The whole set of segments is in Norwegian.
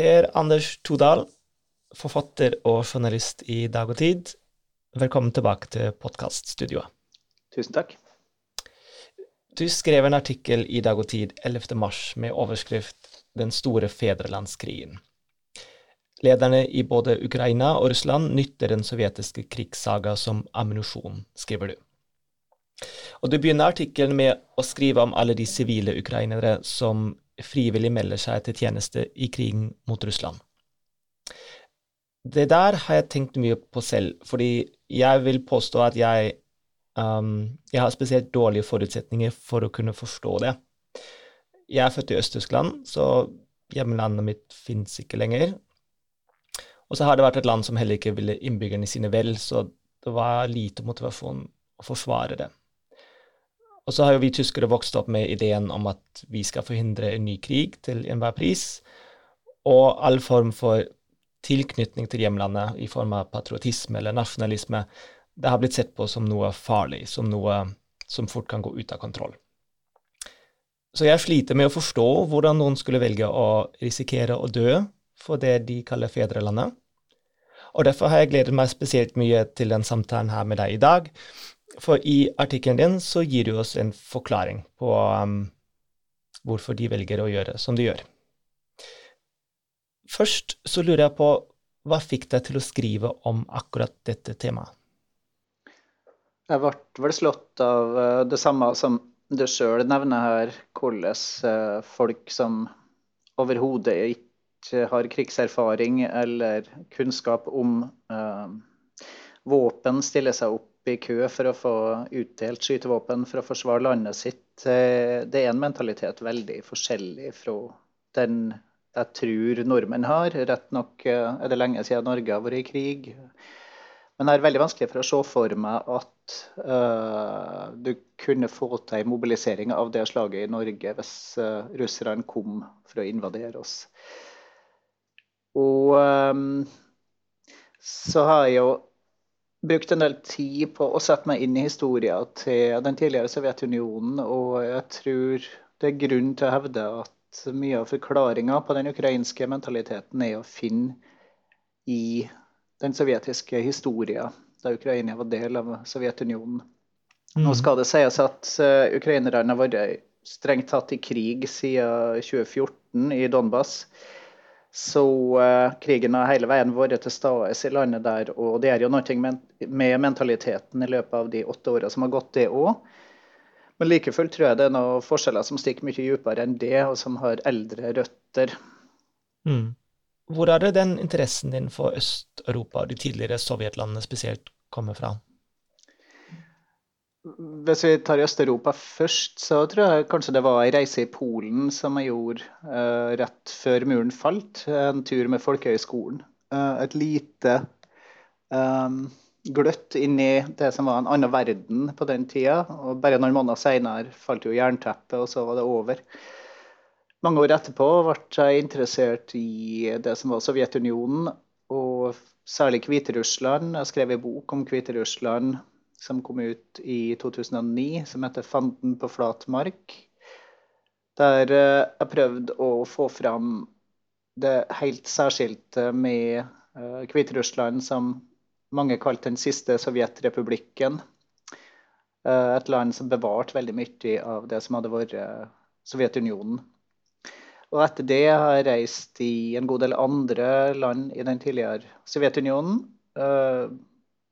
Per Anders Todal, forfatter og journalist i Dag og Tid. Velkommen tilbake til podkaststudioet. Tusen takk. Du skrev en artikkel i Dag og Tid 11. mars med overskrift 'Den store fedrelandskrigen'. Lederne i både Ukraina og Russland nytter den sovjetiske krigssaga som ammunisjon, skriver du. Og Du begynner artikkelen med å skrive om alle de sivile ukrainere som frivillig melder seg til tjeneste i krigen mot Russland. Det der har jeg tenkt mye på selv, fordi jeg vil påstå at jeg, um, jeg har spesielt dårlige forutsetninger for å kunne forstå det. Jeg er født i Øst-Tyskland, så hjemlandet mitt fins ikke lenger. Og så har det vært et land som heller ikke ville innbyggerne sine vel, så det var lite motivasjon å forsvare det. Og så har jo vi tyskere vokst opp med ideen om at vi skal forhindre en ny krig til enhver pris, og all form for tilknytning til hjemlandet i form av patriotisme eller nasjonalisme, det har blitt sett på som noe farlig, som noe som fort kan gå ut av kontroll. Så jeg sliter med å forstå hvordan noen skulle velge å risikere å dø for det de kaller fedrelandet. Og derfor har jeg gledet meg spesielt mye til den samtalen her med deg i dag. For i artikkelen din så gir du oss en forklaring på um, hvorfor de velger å gjøre som de gjør. Først så lurer jeg på hva fikk deg til å skrive om akkurat dette temaet? Jeg ble vel slått av eh, det samme som du sjøl nevner her, hvordan eh, folk som overhodet ikke har krigserfaring eller kunnskap om uh, våpen, stiller seg opp i kø for å få utdelt skytevåpen for å forsvare landet sitt. Det er en mentalitet veldig forskjellig fra den jeg tror nordmenn har. Rett nok eh, er det lenge siden Norge har vært i krig. Men det er veldig vanskelig for å se for meg at uh, du kunne få til en mobilisering av det slaget i Norge hvis uh, russerne kom for å invadere oss. Og um, så har jeg jo brukt en del tid på å sette meg inn i historien til den tidligere Sovjetunionen, og jeg tror det er grunn til å hevde at mye av forklaringa på den ukrainske mentaliteten er å finne i den sovjetiske historien, da Ukraina var del av Sovjetunionen. Mm. Nå skal det sies at uh, ukrainerne har vært strengt tatt i krig siden 2014 i Donbas. Så uh, krigen har hele veien vært til stede i landet der, og det er jo noe med, mentaliteten i løpet av de åtte åra som har gått, det òg. Men like fullt tror jeg det er noen forskjeller som stikker mye dypere enn det, og som har eldre røtter. Mm. Hvor er det den interessen din for Øst-Europa og de tidligere sovjetlandene spesielt kommer fra? Hvis vi tar Øst-Europa først, så tror jeg kanskje det var ei reise i Polen som jeg gjorde uh, rett før muren falt. En tur med folkehøyskolen. Uh, et lite um, gløtt i det som var en annen verden på den tida. Og bare noen måneder seinere falt jo jernteppet, og så var det over. Mange år etterpå ble jeg interessert i det som var Sovjetunionen, og særlig Hviterussland. Jeg skrev en bok om Hviterussland som kom ut i 2009, som heter 'Fanden på flat mark'. Der eh, jeg prøvde å få fram det helt særskilte med eh, Hviterussland som mange kalte den siste sovjetrepublikken. Eh, et land som bevarte veldig mye av det som hadde vært Sovjetunionen. Og etter det har jeg reist i en god del andre land i den tidligere Sovjetunionen.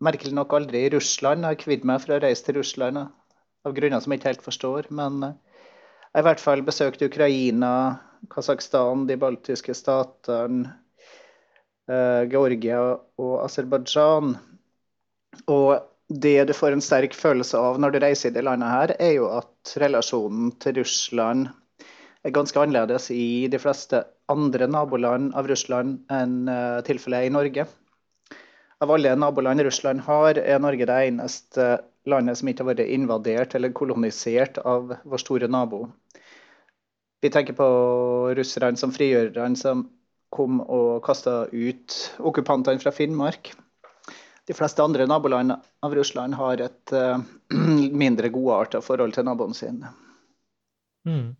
Merkelig nok aldri i Russland. Jeg har kvidd meg for å reise til Russland av grunner som jeg ikke helt forstår. Men jeg har i hvert fall besøkt Ukraina, Kasakhstan, de baltiske statene, Eh, Georgia og Aserbajdsjan. Og det du får en sterk følelse av når du reiser i det landet her, er jo at relasjonen til Russland er ganske annerledes i de fleste andre naboland av Russland enn uh, tilfellet i Norge. Av alle naboland Russland har, er Norge det eneste landet som ikke har vært invadert eller kolonisert av vår store nabo. Vi tenker på russerne som frigjørerne som kom og kasta ut okkupantene fra Finnmark. De fleste andre naboland av Russland har et uh, mindre godarta forhold til naboen sin. Mm.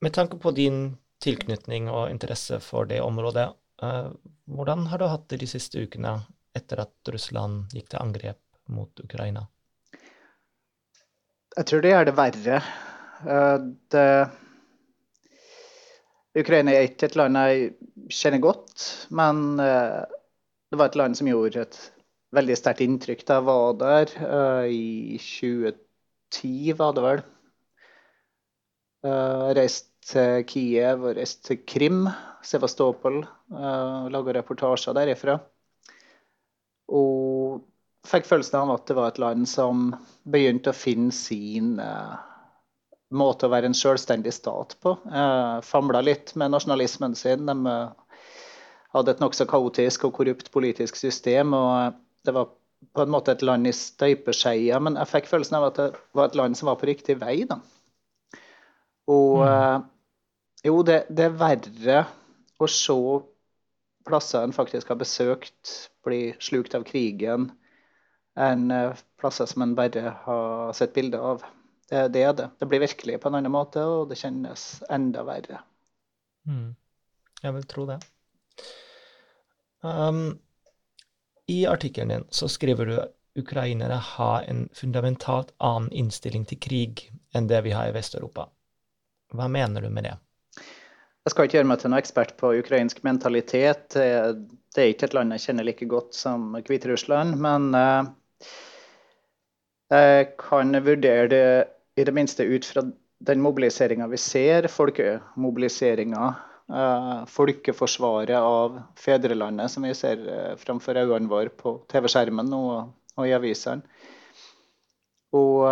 Med tanke på din tilknytning og interesse for det området. Uh, hvordan har du hatt det de siste ukene etter at Russland gikk til angrep mot Ukraina? Jeg tror det gjør det verre. Uh, det Ukraina er ikke et land jeg kjenner godt, men uh, det var et land som gjorde et veldig sterkt inntrykk da jeg var der i 2010, var det vel. Jeg reist til Kiev og reist til Krim, Sevastopol, uh, laga reportasjer derifra. Og fikk følelsen av at det var et land som begynte å finne sin uh, måte å være en selvstendig stat på. Uh, Famla litt med nasjonalismen sin. De uh, hadde et nokså kaotisk og korrupt politisk system. og Det var på en måte et land i støpeskeia, men jeg fikk følelsen av at det var et land som var på riktig vei. da. Og mm. Eh, jo, det, det, er verre å se plasser en faktisk har besøkt, bli slukt av krigen, enn eh, plasser som en bare har sett bilder av. Det, det, er det. Det blir virkelig på en annen måte, og det kjennes enda verre. Mm. Jeg vil tro det. Um, I artikkelen din så skriver du ukrainere har en fundamentalt annen innstilling til krig enn det vi har i Vest-Europa. Hva mener du med det? Jeg skal ikke gjøre meg til noen ekspert på ukrainsk mentalitet. Det er ikke et land jeg kjenner like godt som Hviterussland. Men eh, jeg kan vurdere det i det minste ut fra den mobiliseringa vi ser, folkemobiliseringa. Eh, folkeforsvaret av fedrelandet som vi ser eh, framfor øynene våre på TV-skjermen og, i avisene. Og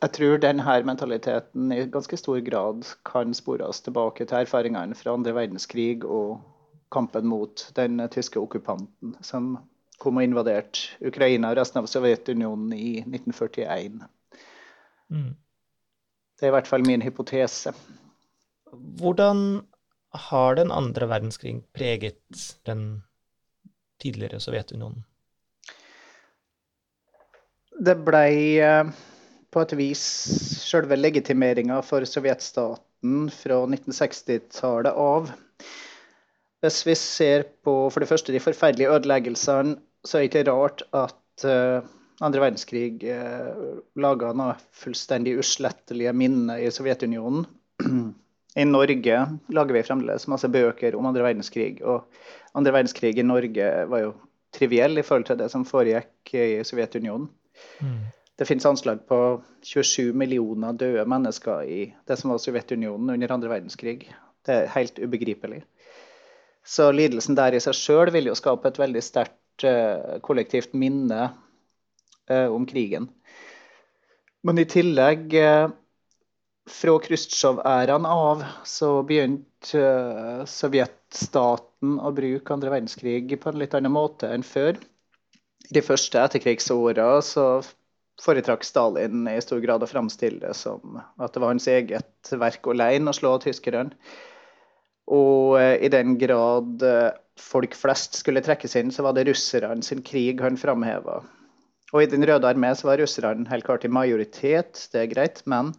jeg tror denne mentaliteten i ganske stor grad kan spores tilbake til erfaringene fra andre verdenskrig og kampen mot den tyske okkupanten som kom og invaderte Ukraina og resten av Sovjetunionen i 1941. Mm. Det er i hvert fall min hypotese. Hvordan har den andre verdenskrig preget den tidligere Sovjetunionen? Det blei eh, på et vis selve legitimeringa for sovjetstaten fra 1960-tallet av. Hvis vi ser på for det første de forferdelige ødeleggelsene, så er det ikke rart at uh, andre verdenskrig uh, laga noe fullstendig uslettelige minner i Sovjetunionen. I Norge lager vi fremdeles masse bøker om andre verdenskrig. Og andre verdenskrig i Norge var jo triviell i forhold til det som foregikk i Sovjetunionen. Mm. Det finnes anslag på 27 millioner døde mennesker i det som var Sovjetunionen under andre verdenskrig. Det er helt ubegripelig. Så lidelsen der i seg sjøl vil jo skape et veldig sterkt uh, kollektivt minne uh, om krigen. Men i tillegg, uh, fra Khrusjtsjov-æraen av, så begynte sovjetstaten å bruke andre verdenskrig på en litt annen måte enn før. De første etterkrigsåra så foretrakk Stalin i stor grad å framstille det som at det var hans eget verk alene å slå tyskerne. Og eh, i den grad eh, folk flest skulle trekkes inn, så var det russerne sin krig han framheva. Og i Den røde armé så var russerne helt klart i majoritet, det er greit, men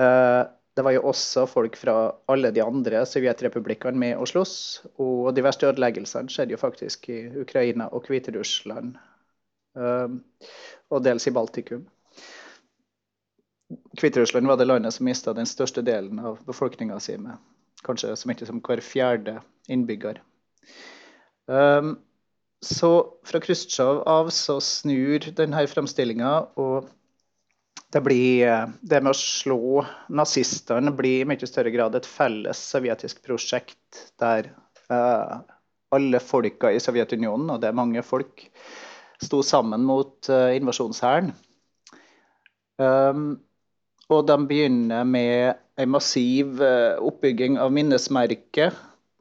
uh, det var jo også folk fra alle de andre sovjetrepublikkene med å slåss. Og de verste ødeleggelsene skjedde jo faktisk i Ukraina og Hviterussland. Uh, og dels i Baltikum. Hviterussland var det landet som mista den største delen av befolkninga si, med kanskje så mye som hver fjerde innbygger. Um, så fra Khrusjtsjov av så snur denne framstillinga, og det, blir, det med å slå nazistene blir i mye større grad et felles sovjetisk prosjekt der uh, alle folka i Sovjetunionen, og det er mange folk, sto sammen mot uh, invasjonshæren. Um, og de begynner med en massiv uh, oppbygging av minnesmerket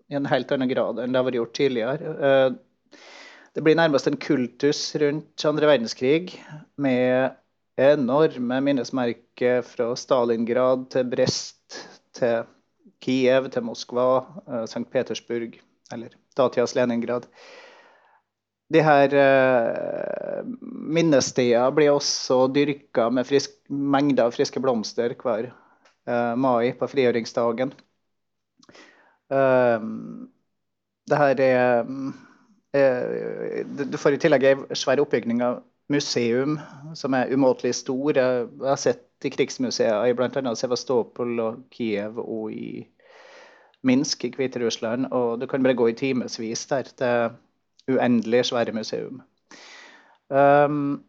i en helt annen grad enn det har vært gjort tidligere. Uh, det blir nærmest en kultus rundt andre verdenskrig med enorme minnesmerker fra Stalingrad til Brest til Kiev til Moskva, St. Petersburg, eller datidas Leningrad de her uh, minnestedene blir også dyrka med frisk, mengder av friske blomster hver uh, mai, på frigjøringsdagen. Um, det her er uh, Du får i tillegg ei svær oppbygning av museum som er umåtelig stor. Jeg har sett i krigsmuseer i bl.a. Sevastopol og Kiev og i Minsk i Hviterussland. Og du kan bare gå i timevis der. Det er uendelig svære museum. Um,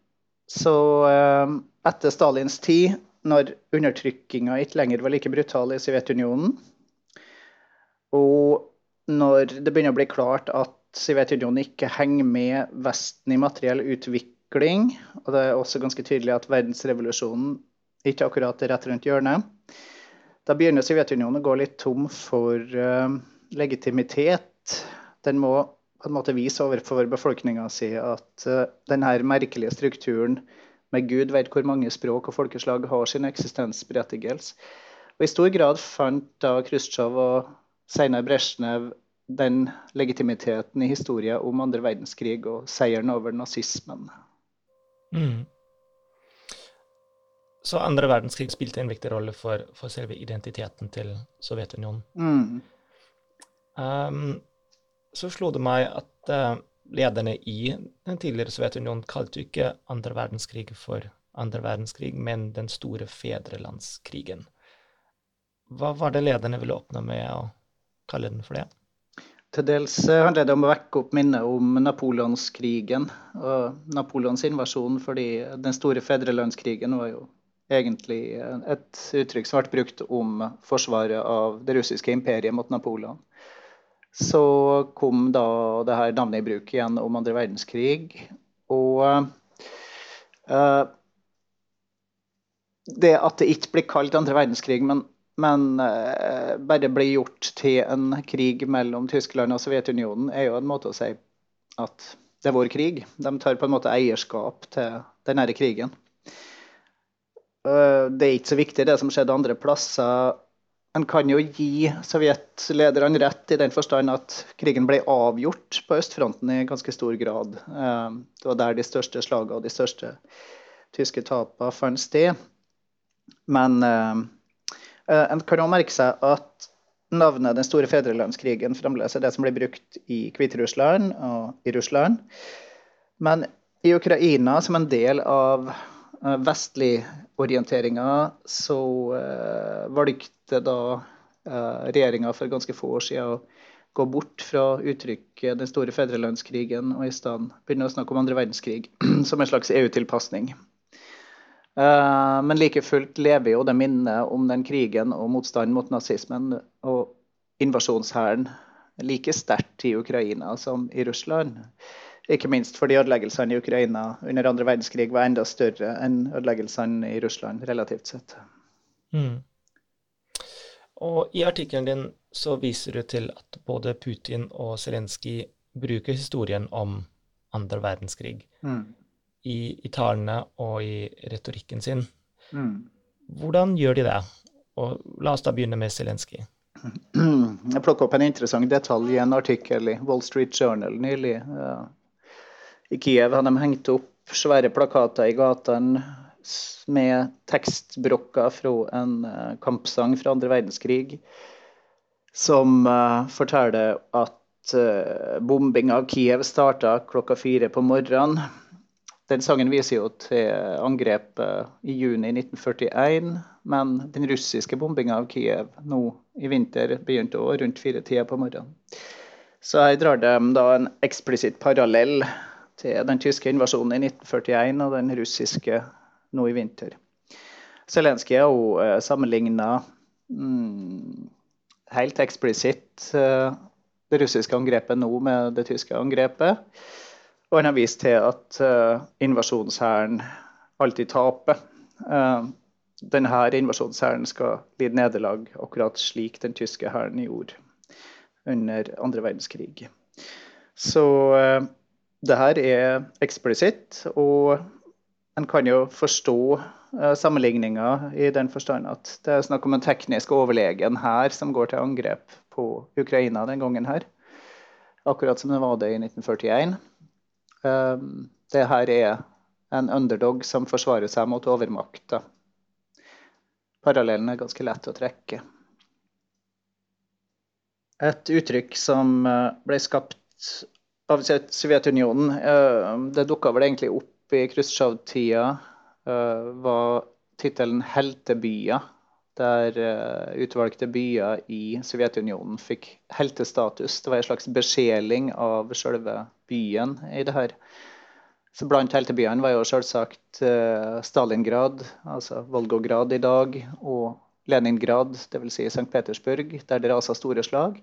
så um, etter Stalins tid, når undertrykkinga ikke lenger var like brutal i Sovjetunionen, og når det begynner å bli klart at Sovjetunionen ikke henger med Vesten i materiell utvikling. Og det er også ganske tydelig at verdensrevolusjonen ikke akkurat er rett rundt hjørnet. Da begynner Sovjetunionen å gå litt tom for uh, legitimitet. Den må på en måte vise overfor befolkninga si at uh, denne merkelige strukturen med Gud vet hvor mange språk og folkeslag har sin eksistensberettigelse. Og I stor grad fant da Khrusjtsjov og senere Brezjnev den legitimiteten i historien om andre verdenskrig og seieren over nazismen. Mm. Så andre verdenskrig spilte en viktig rolle for, for selve identiteten til Sovjetunionen. Mm. Um, så slo det meg at uh, lederne i den tidligere Sovjetunionen kalte jo ikke andre verdenskrig for andre verdenskrig, men den store fedrelandskrigen. Hva var det lederne ville oppnå med å kalle den for det? Til dels eh, handler det om å vekke opp minnet om napoleonskrigen og Napoleons invasjon, fordi den store fedrelandskrigen var jo egentlig et uttrykk som ble brukt om forsvaret av det russiske imperiet mot Napoleon. Så kom da det her navnet i bruk igjen om andre verdenskrig. Og uh, det at det ikke blir kalt andre verdenskrig, men men uh, bare blir gjort til en krig mellom Tyskland og Sovjetunionen, er jo en måte å si at det er vår krig. De tar på en måte eierskap til denne krigen. Uh, det er ikke så viktig det som skjedde andre plasser. En kan jo gi sovjetlederne rett i den forstand at krigen ble avgjort på østfronten i ganske stor grad. Uh, det var der de største slagene og de største tyske tapene fant sted. Men Eh, en kan jo merke seg at navnet Den store fedrelandskrigen fremdeles er det som blir brukt i Hviterussland og i Russland. Men i Ukraina, som en del av eh, vestlig-orienteringa, så uh, valgte da uh, regjeringa for ganske få år siden å gå bort fra uttrykket 'den store fedrelandskrigen' og i stedet begynne å snakke om andre verdenskrig som en slags EU-tilpasning. Eh, men like fullt lever jo det minnet om den krigen og motstanden mot nazismen og invasjonshæren like sterkt i Ukraina som i Russland. Ikke minst fordi ødeleggelsene i Ukraina under andre verdenskrig var enda større enn ødeleggelsene i Russland, relativt sett. Mm. Og I artikkelen din så viser du til at både Putin og Zelenskyj bruker historien om andre verdenskrig. Mm i, i talene og i retorikken sin. Mm. Hvordan gjør de det? Og la oss da begynne med Zelenskyj. Jeg plukka opp en interessant detalj i en artikkel i Wall Street Journal nylig. I Kiev har de hengt opp svære plakater i gatene med tekstbrokker fra en eh, kampsang fra andre verdenskrig som uh, forteller at uh, bombing av Kiev starta klokka fire på morgenen. Den sangen viser jo til angrepet i juni 1941, men den russiske bombinga av Kiev nå i vinter begynte òg rundt fire tider på morgenen. Så her drar de da en eksplisitt parallell til den tyske invasjonen i 1941 og den russiske nå i vinter. Zelenskyj har òg eh, sammenligna mm, helt eksplisitt uh, det russiske angrepet nå med det tyske angrepet. Og han har vist til at uh, invasjonshæren alltid taper. Uh, denne invasjonshæren skal lide nederlag, akkurat slik den tyske hæren gjorde under andre verdenskrig. Så uh, det her er eksplisitt, og en kan jo forstå uh, sammenligninga i den forstand at det er snakk om en teknisk overlegen her som går til angrep på Ukraina den gangen her. Akkurat som det var det i 1941. Ehm, det her er en underdog som forsvarer seg mot overmakta. parallellen er ganske lett å trekke. Et uttrykk som eh, ble skapt av Sovjetunionen, eh, det dukka vel egentlig opp i Khrusjtsjov-tida, eh, var tittelen 'Heltebyer', der utvalgte byer i Sovjetunionen fikk heltestatus. Det var en slags besjeling av selve byen i det her. Så blant heltebyene var jo selvsagt Stalingrad, altså Volgograd i dag, og Leningrad, dvs. Si St. Petersburg, der det rasa store slag.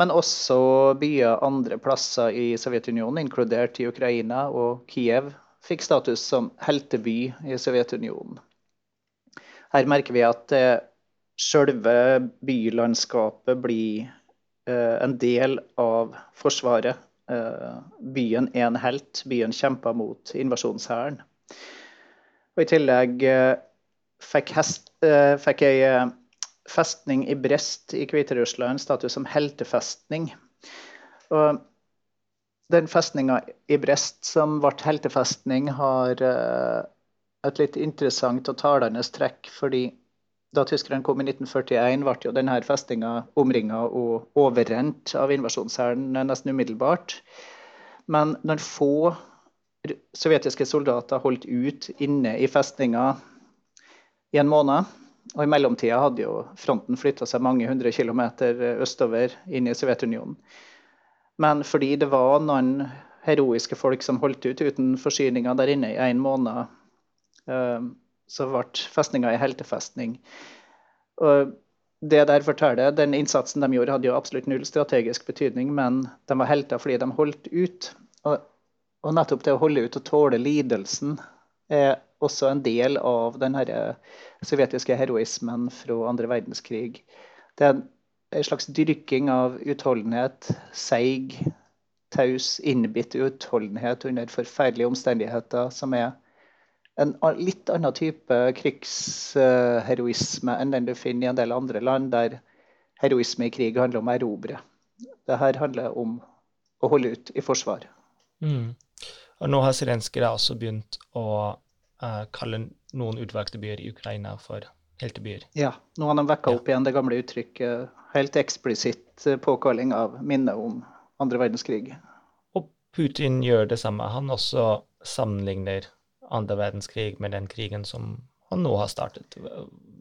Men også byer andre plasser i Sovjetunionen, inkludert i Ukraina og Kiev, fikk status som helteby i Sovjetunionen. Her merker vi at eh, selve bylandskapet blir eh, en del av Forsvaret. Eh, byen er en helt. Byen kjemper mot invasjonshæren. I tillegg fikk, hest, fikk uh, festning i Brest i Hviterussland status som heltefestning. Og den festninga i Brest som ble heltefestning, har uh, et litt interessant og talende trekk. fordi da tyskerne kom i 1941, ble jo denne festninga omringa og overrent av invasjonshæren nesten umiddelbart. Men når få sovjetiske soldater holdt ut inne i festninga i en måned. Og i mellomtida hadde jo fronten flytta seg mange hundre kilometer østover inn i Sovjetunionen. Men fordi det var noen heroiske folk som holdt ut uten forsyninger der inne i en måned, eh, så ble festninga ei heltefestning. Og det der forteller, Den innsatsen de gjorde, hadde jo absolutt null strategisk betydning, men de var helter fordi de holdt ut. Og, og nettopp det å holde ut og tåle lidelsen er også en del av den sovjetiske heroismen fra andre verdenskrig. Det er en slags dyrking av utholdenhet, seig, taus, innbitt utholdenhet under forferdelige omstendigheter, som er en litt annen type krigsheroisme enn den du finner i en del andre land, der heroisme i krig handler om å erobre. Dette handler om å holde ut i forsvar. Mm. Og nå har Zelenskyj også begynt å uh, kalle noen utvalgte byer i Ukraina for heltebyer. Ja, nå har de vekka opp igjen det gamle uttrykket. Helt eksplisitt eh, påkalling av minnet om andre verdenskrig. Og Putin gjør det samme. Han også sammenligner andre verdenskrig med den krigen som han nå har startet.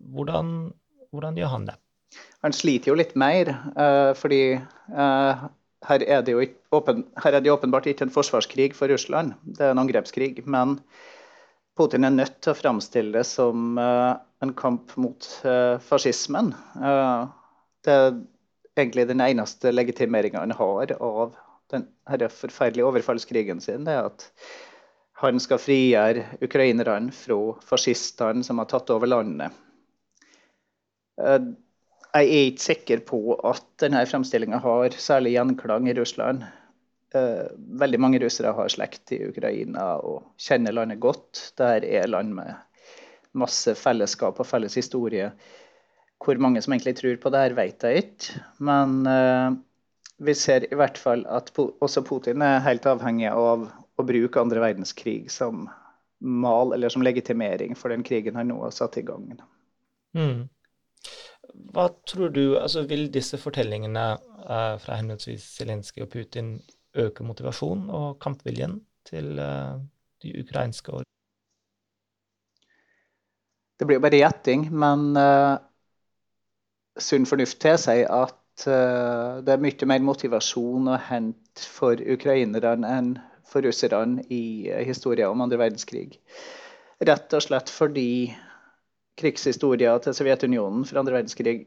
Hvordan, hvordan gjør han det? Han sliter jo litt mer, uh, fordi uh, her er, det jo åpen, her er det åpenbart ikke en forsvarskrig for Russland, det er en angrepskrig. Men Putin er nødt til å framstille det som uh, en kamp mot uh, fascismen. Uh, det er egentlig den eneste legitimeringa han har av den forferdelige overfallskrigen sin. det er at han skal frigjøre ukrainerne fra fascistene som har tatt over landet. Jeg er ikke sikker på at denne fremstillinga har særlig gjenklang i Russland. Eh, veldig mange russere har slekt i Ukraina og kjenner landet godt. Der er land med masse fellesskap og felles historie. Hvor mange som egentlig tror på det her, vet jeg ikke. Men eh, vi ser i hvert fall at også Putin er helt avhengig av å bruke andre verdenskrig som mal eller som legitimering for den krigen han nå har satt i gang. Mm. Hva tror du, altså Vil disse fortellingene eh, fra henholdsvis Zelenskyj og Putin øke motivasjonen og kampviljen til uh, de ukrainske årene. Det blir jo bare gjetting, men uh, sunn fornuft tilsier at uh, det er mye mer motivasjon å hente for ukrainerne enn for russerne i uh, historien om andre verdenskrig. Rett og slett fordi krigshistorien til Sovjetunionen for andre verdenskrig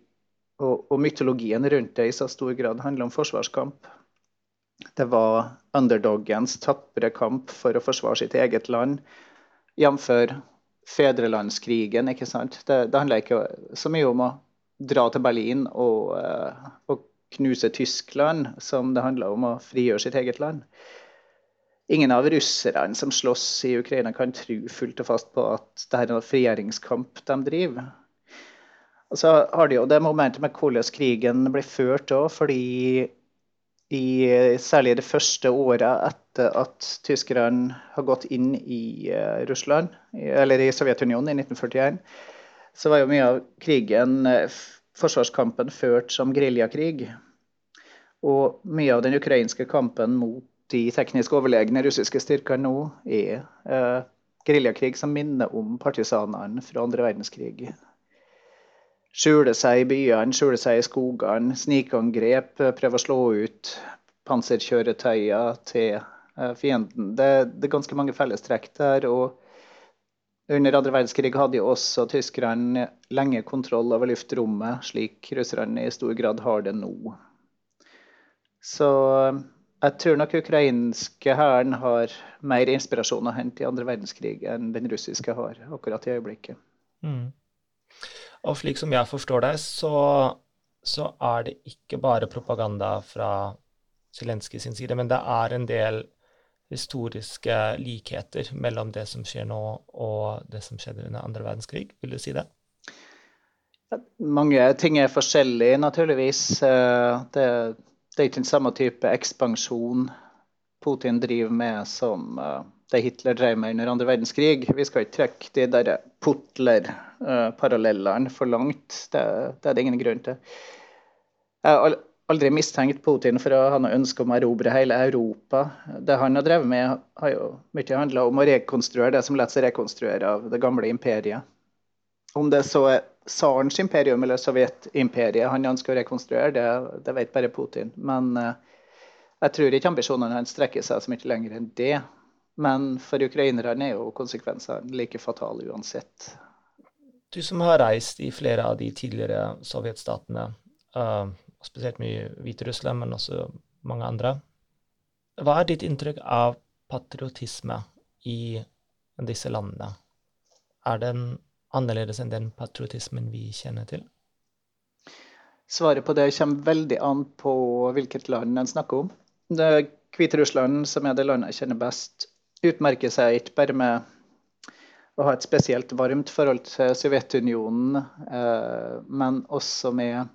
og, og mytologien rundt det i så stor grad handler om forsvarskamp. Det var underdoggens tapre kamp for å forsvare sitt eget land, jf. fedrelandskrigen. ikke sant? Det, det, handler ikke så mye om å dra til Berlin og, uh, og knuse Tyskland, som det handler om å frigjøre sitt eget land. Ingen av russerne som slåss i Ukraina, kan tro fullt og fast på at det er en frigjøringskamp de driver. Og så har de jo det momentet med hvordan krigen blir ført òg, fordi i særlig det første året etter at tyskerne har gått inn i uh, Russland, eller i Sovjetunionen i 1941, så var jo mye av krigen, forsvarskampen, ført som geriljakrig. Og mye av den ukrainske kampen mot de teknisk overlegne russiske styrkene nå er eh, geriljakrig som minner om partisanene fra andre verdenskrig. Skjule seg i byene, skjule seg i skogene, snikangrep, prøve å slå ut panserkjøretøyer til eh, fienden. Det, det, er ganske mange fellestrekk der. og under andre verdenskrig hadde jo også tyskerne lenge kontroll over luftrommet, slik russerne i stor grad har det nå. Så jeg tror nok ukrainske hæren har mer inspirasjon å hente i andre verdenskrig enn den russiske har akkurat i øyeblikket. Mm. Og slik som jeg forstår deg, så, så er det ikke bare propaganda fra Zelenskyj sin side, men det er en del historiske likheter mellom det som skjer nå, og det som skjedde under andre verdenskrig. Vil du si det? Mange ting er forskjellige, naturligvis. Eh, det det er ikke den samme type ekspansjon Putin driver med som uh, det Hitler drev med under andre verdenskrig. Vi skal ikke trekke de der Putler-parallellene for langt. Det, det, er det ingen grunn til. Jeg har aldri mistenkt Putin for å ha noe ønske om å erobre hele Europa. Det han har drevet med, har jo mye handla om å rekonstruere det som lar seg rekonstruere av det gamle imperiet. Om det så er tsarens imperium eller Sovjetimperiet han ønsker å rekonstruere, det, det vet bare Putin. Men uh, jeg tror ikke ambisjonene hans strekker seg så mye lenger enn det. Men for ukrainerne er jo konsekvensene like fatale uansett. Du som har reist i flere av de tidligere sovjetstatene, uh, spesielt mye Hviterussland, men også mange andre. Hva er ditt inntrykk av patriotisme i disse landene? Er den annerledes enn den patriotismen vi kjenner til? Svaret på det kommer veldig an på hvilket land en snakker om. Det Hviterussland, som er det landet jeg kjenner best, utmerker seg ikke bare med å ha et spesielt varmt forhold til Sovjetunionen, eh, men også med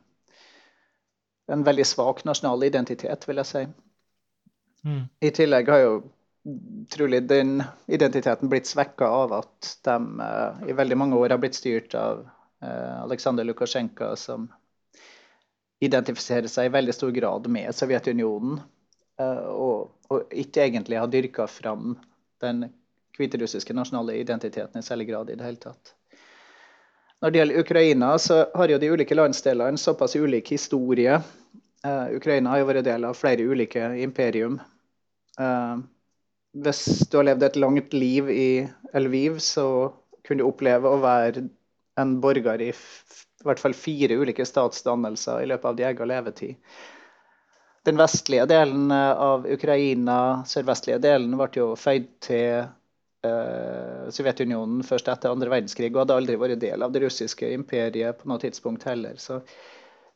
en veldig svak nasjonal identitet, vil jeg si. Mm. I tillegg har jo trolig den identiteten blitt svekka av at de uh, i veldig mange år har blitt styrt av uh, Aleksandr Lukasjenko, som identifiserer seg i veldig stor grad med Sovjetunionen, og, og, ikke egentlig har dyrka fram den hviterussiske nasjonale identiteten i særlig grad i det hele tatt. Når det gjelder Ukraina, så har jo de ulike landsdelene såpass ulik historie. Ukraina har jo vært del av flere ulike imperium. Uh, hvis du har levd et langt liv i Elviv, så kunne du oppleve å være en borger i, i hvert fall fire ulike statsdannelser i løpet av din egen levetid. Den vestlige delen av Ukraina, sørvestlige delen, ble jo føyd til uh, Sovjetunionen først etter andre verdenskrig og hadde aldri vært del av det russiske imperiet på noe tidspunkt heller. Så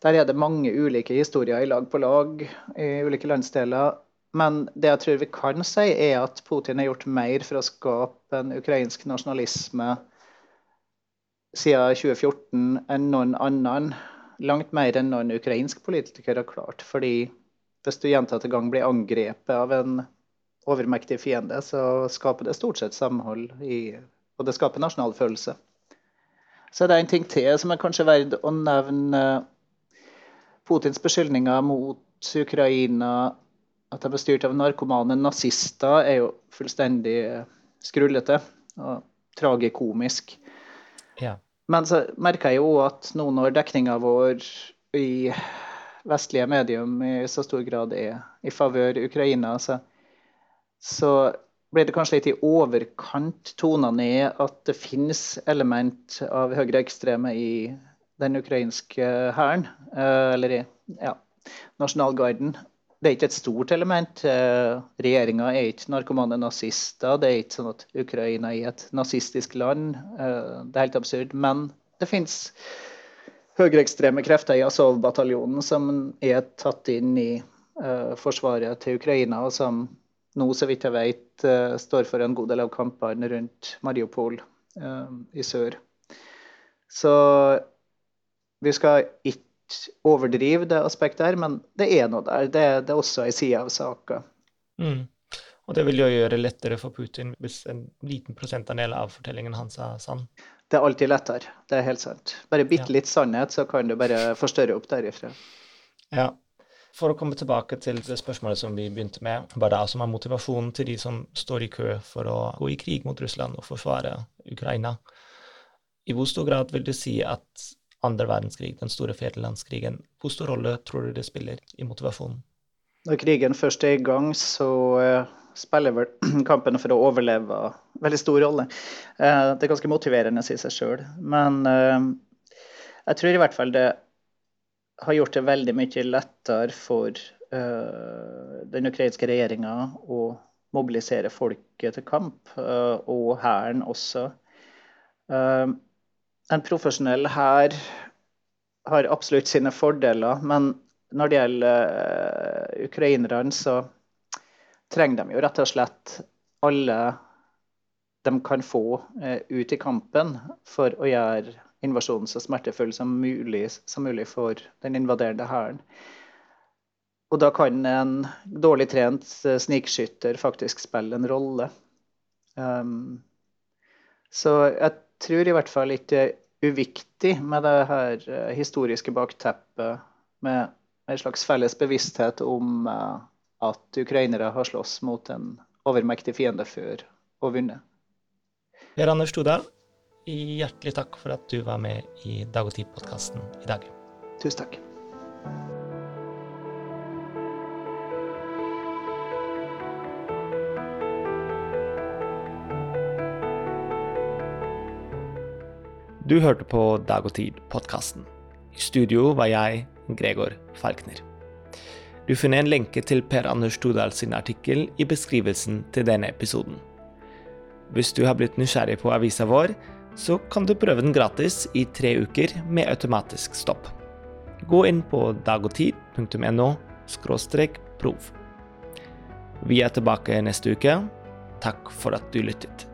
der er det mange ulike historier i lag på lag i ulike landsdeler. Men det jeg tror vi kan si, er at Putin har gjort mer for å skape en ukrainsk nasjonalisme siden 2014 enn noen annen. Langt mer enn noen ukrainsk politiker har klart. Fordi hvis du gjentatte gang blir angrepet av en overmektig fiende, så skaper det stort sett samhold, i, og det skaper nasjonal følelse. Så det er en ting til som er kanskje verdt å nevne. Putins beskyldninger mot Ukraina at de er styrt av narkomane nazister, er jo fullstendig skrullete og tragikomisk. Ja. Men så merker jeg jo at nå når dekninga vår i vestlige medium i så stor grad er i favør Ukraina, så, så blir det kanskje litt i overkant tona ned at det finnes element av høyreekstreme i den ukrainske hæren, eh, eller i ja, nasjonalgarden det er ikke et stort element. Eh, Regjeringa er ikke narkomane nazister. Det er ikke sånn at Ukraina er et nazistisk land. Eh, det er helt absurd. Men det fins høyreekstreme krefter i Azov-bataljonen som er tatt inn i uh, forsvaret til Ukraina, og som nå, så vidt jeg vet, uh, står for en god del av kampene rundt Mariupol uh, i sør. Så vi skal ikke overdrive det aspektet her, men det er noe der. Det, det er også ei side av saka. Mm. Og det vil jo gjøre det lettere for Putin hvis en liten prosentandel av fortellingen hans er sann. Det er alltid lettere. Det er helt sant. Bare bitte litt sannhet, så kan du bare forstørre opp derifra. Ja. For å komme tilbake til det spørsmålet som vi begynte med, hva det er som er motivasjonen til de som står i kø for å gå i krig mot Russland og forsvare Ukraina. I hvor stor grad vil du si at andre verdenskrig, den store fedrelandskrigen, hvor stor rolle tror du det spiller i motivasjonen? Når krigen først er i gang, så uh, spiller vel kampen for å overleve veldig stor rolle. Uh, det er ganske motiverende i seg sjøl. Men uh, jeg tror i hvert fall det har gjort det veldig mye lettere for den ukrainske regjeringa å mobilisere folket til kamp, og hæren også. En profesjonell hær har absolutt sine fordeler, men når det gjelder ukrainerne, så trenger de jo rett og slett alle de kan få uh, ut i kampen for å gjøre invasjonen så smertefull som mulig, som mulig for den invaderende hæren. Og da kan en dårlig trent uh, snikskytter faktisk spille en rolle. Um, så jeg tror i hvert fall ikke det er uviktig med det her eh, historiske bakteppet med en slags felles bevissthet om eh, at ukrainere har slåss mot en overmektig fiende før og vunnet. Per Anders Todal, hjertelig takk for at du var med i Dag og Tid-podkasten i dag. Tusen takk. Du hørte på Dag og Tid-podkasten. I studio var jeg, Gregor Falkner. Du finner en lenke til Per Anders Todal sin artikkel i beskrivelsen til denne episoden. Hvis du har blitt nysgjerrig på avisa vår, så kan du prøve den gratis i tre uker med automatisk stopp. Gå inn på dagogtid.no prov. Vi er tilbake neste uke. Takk for at du lyttet.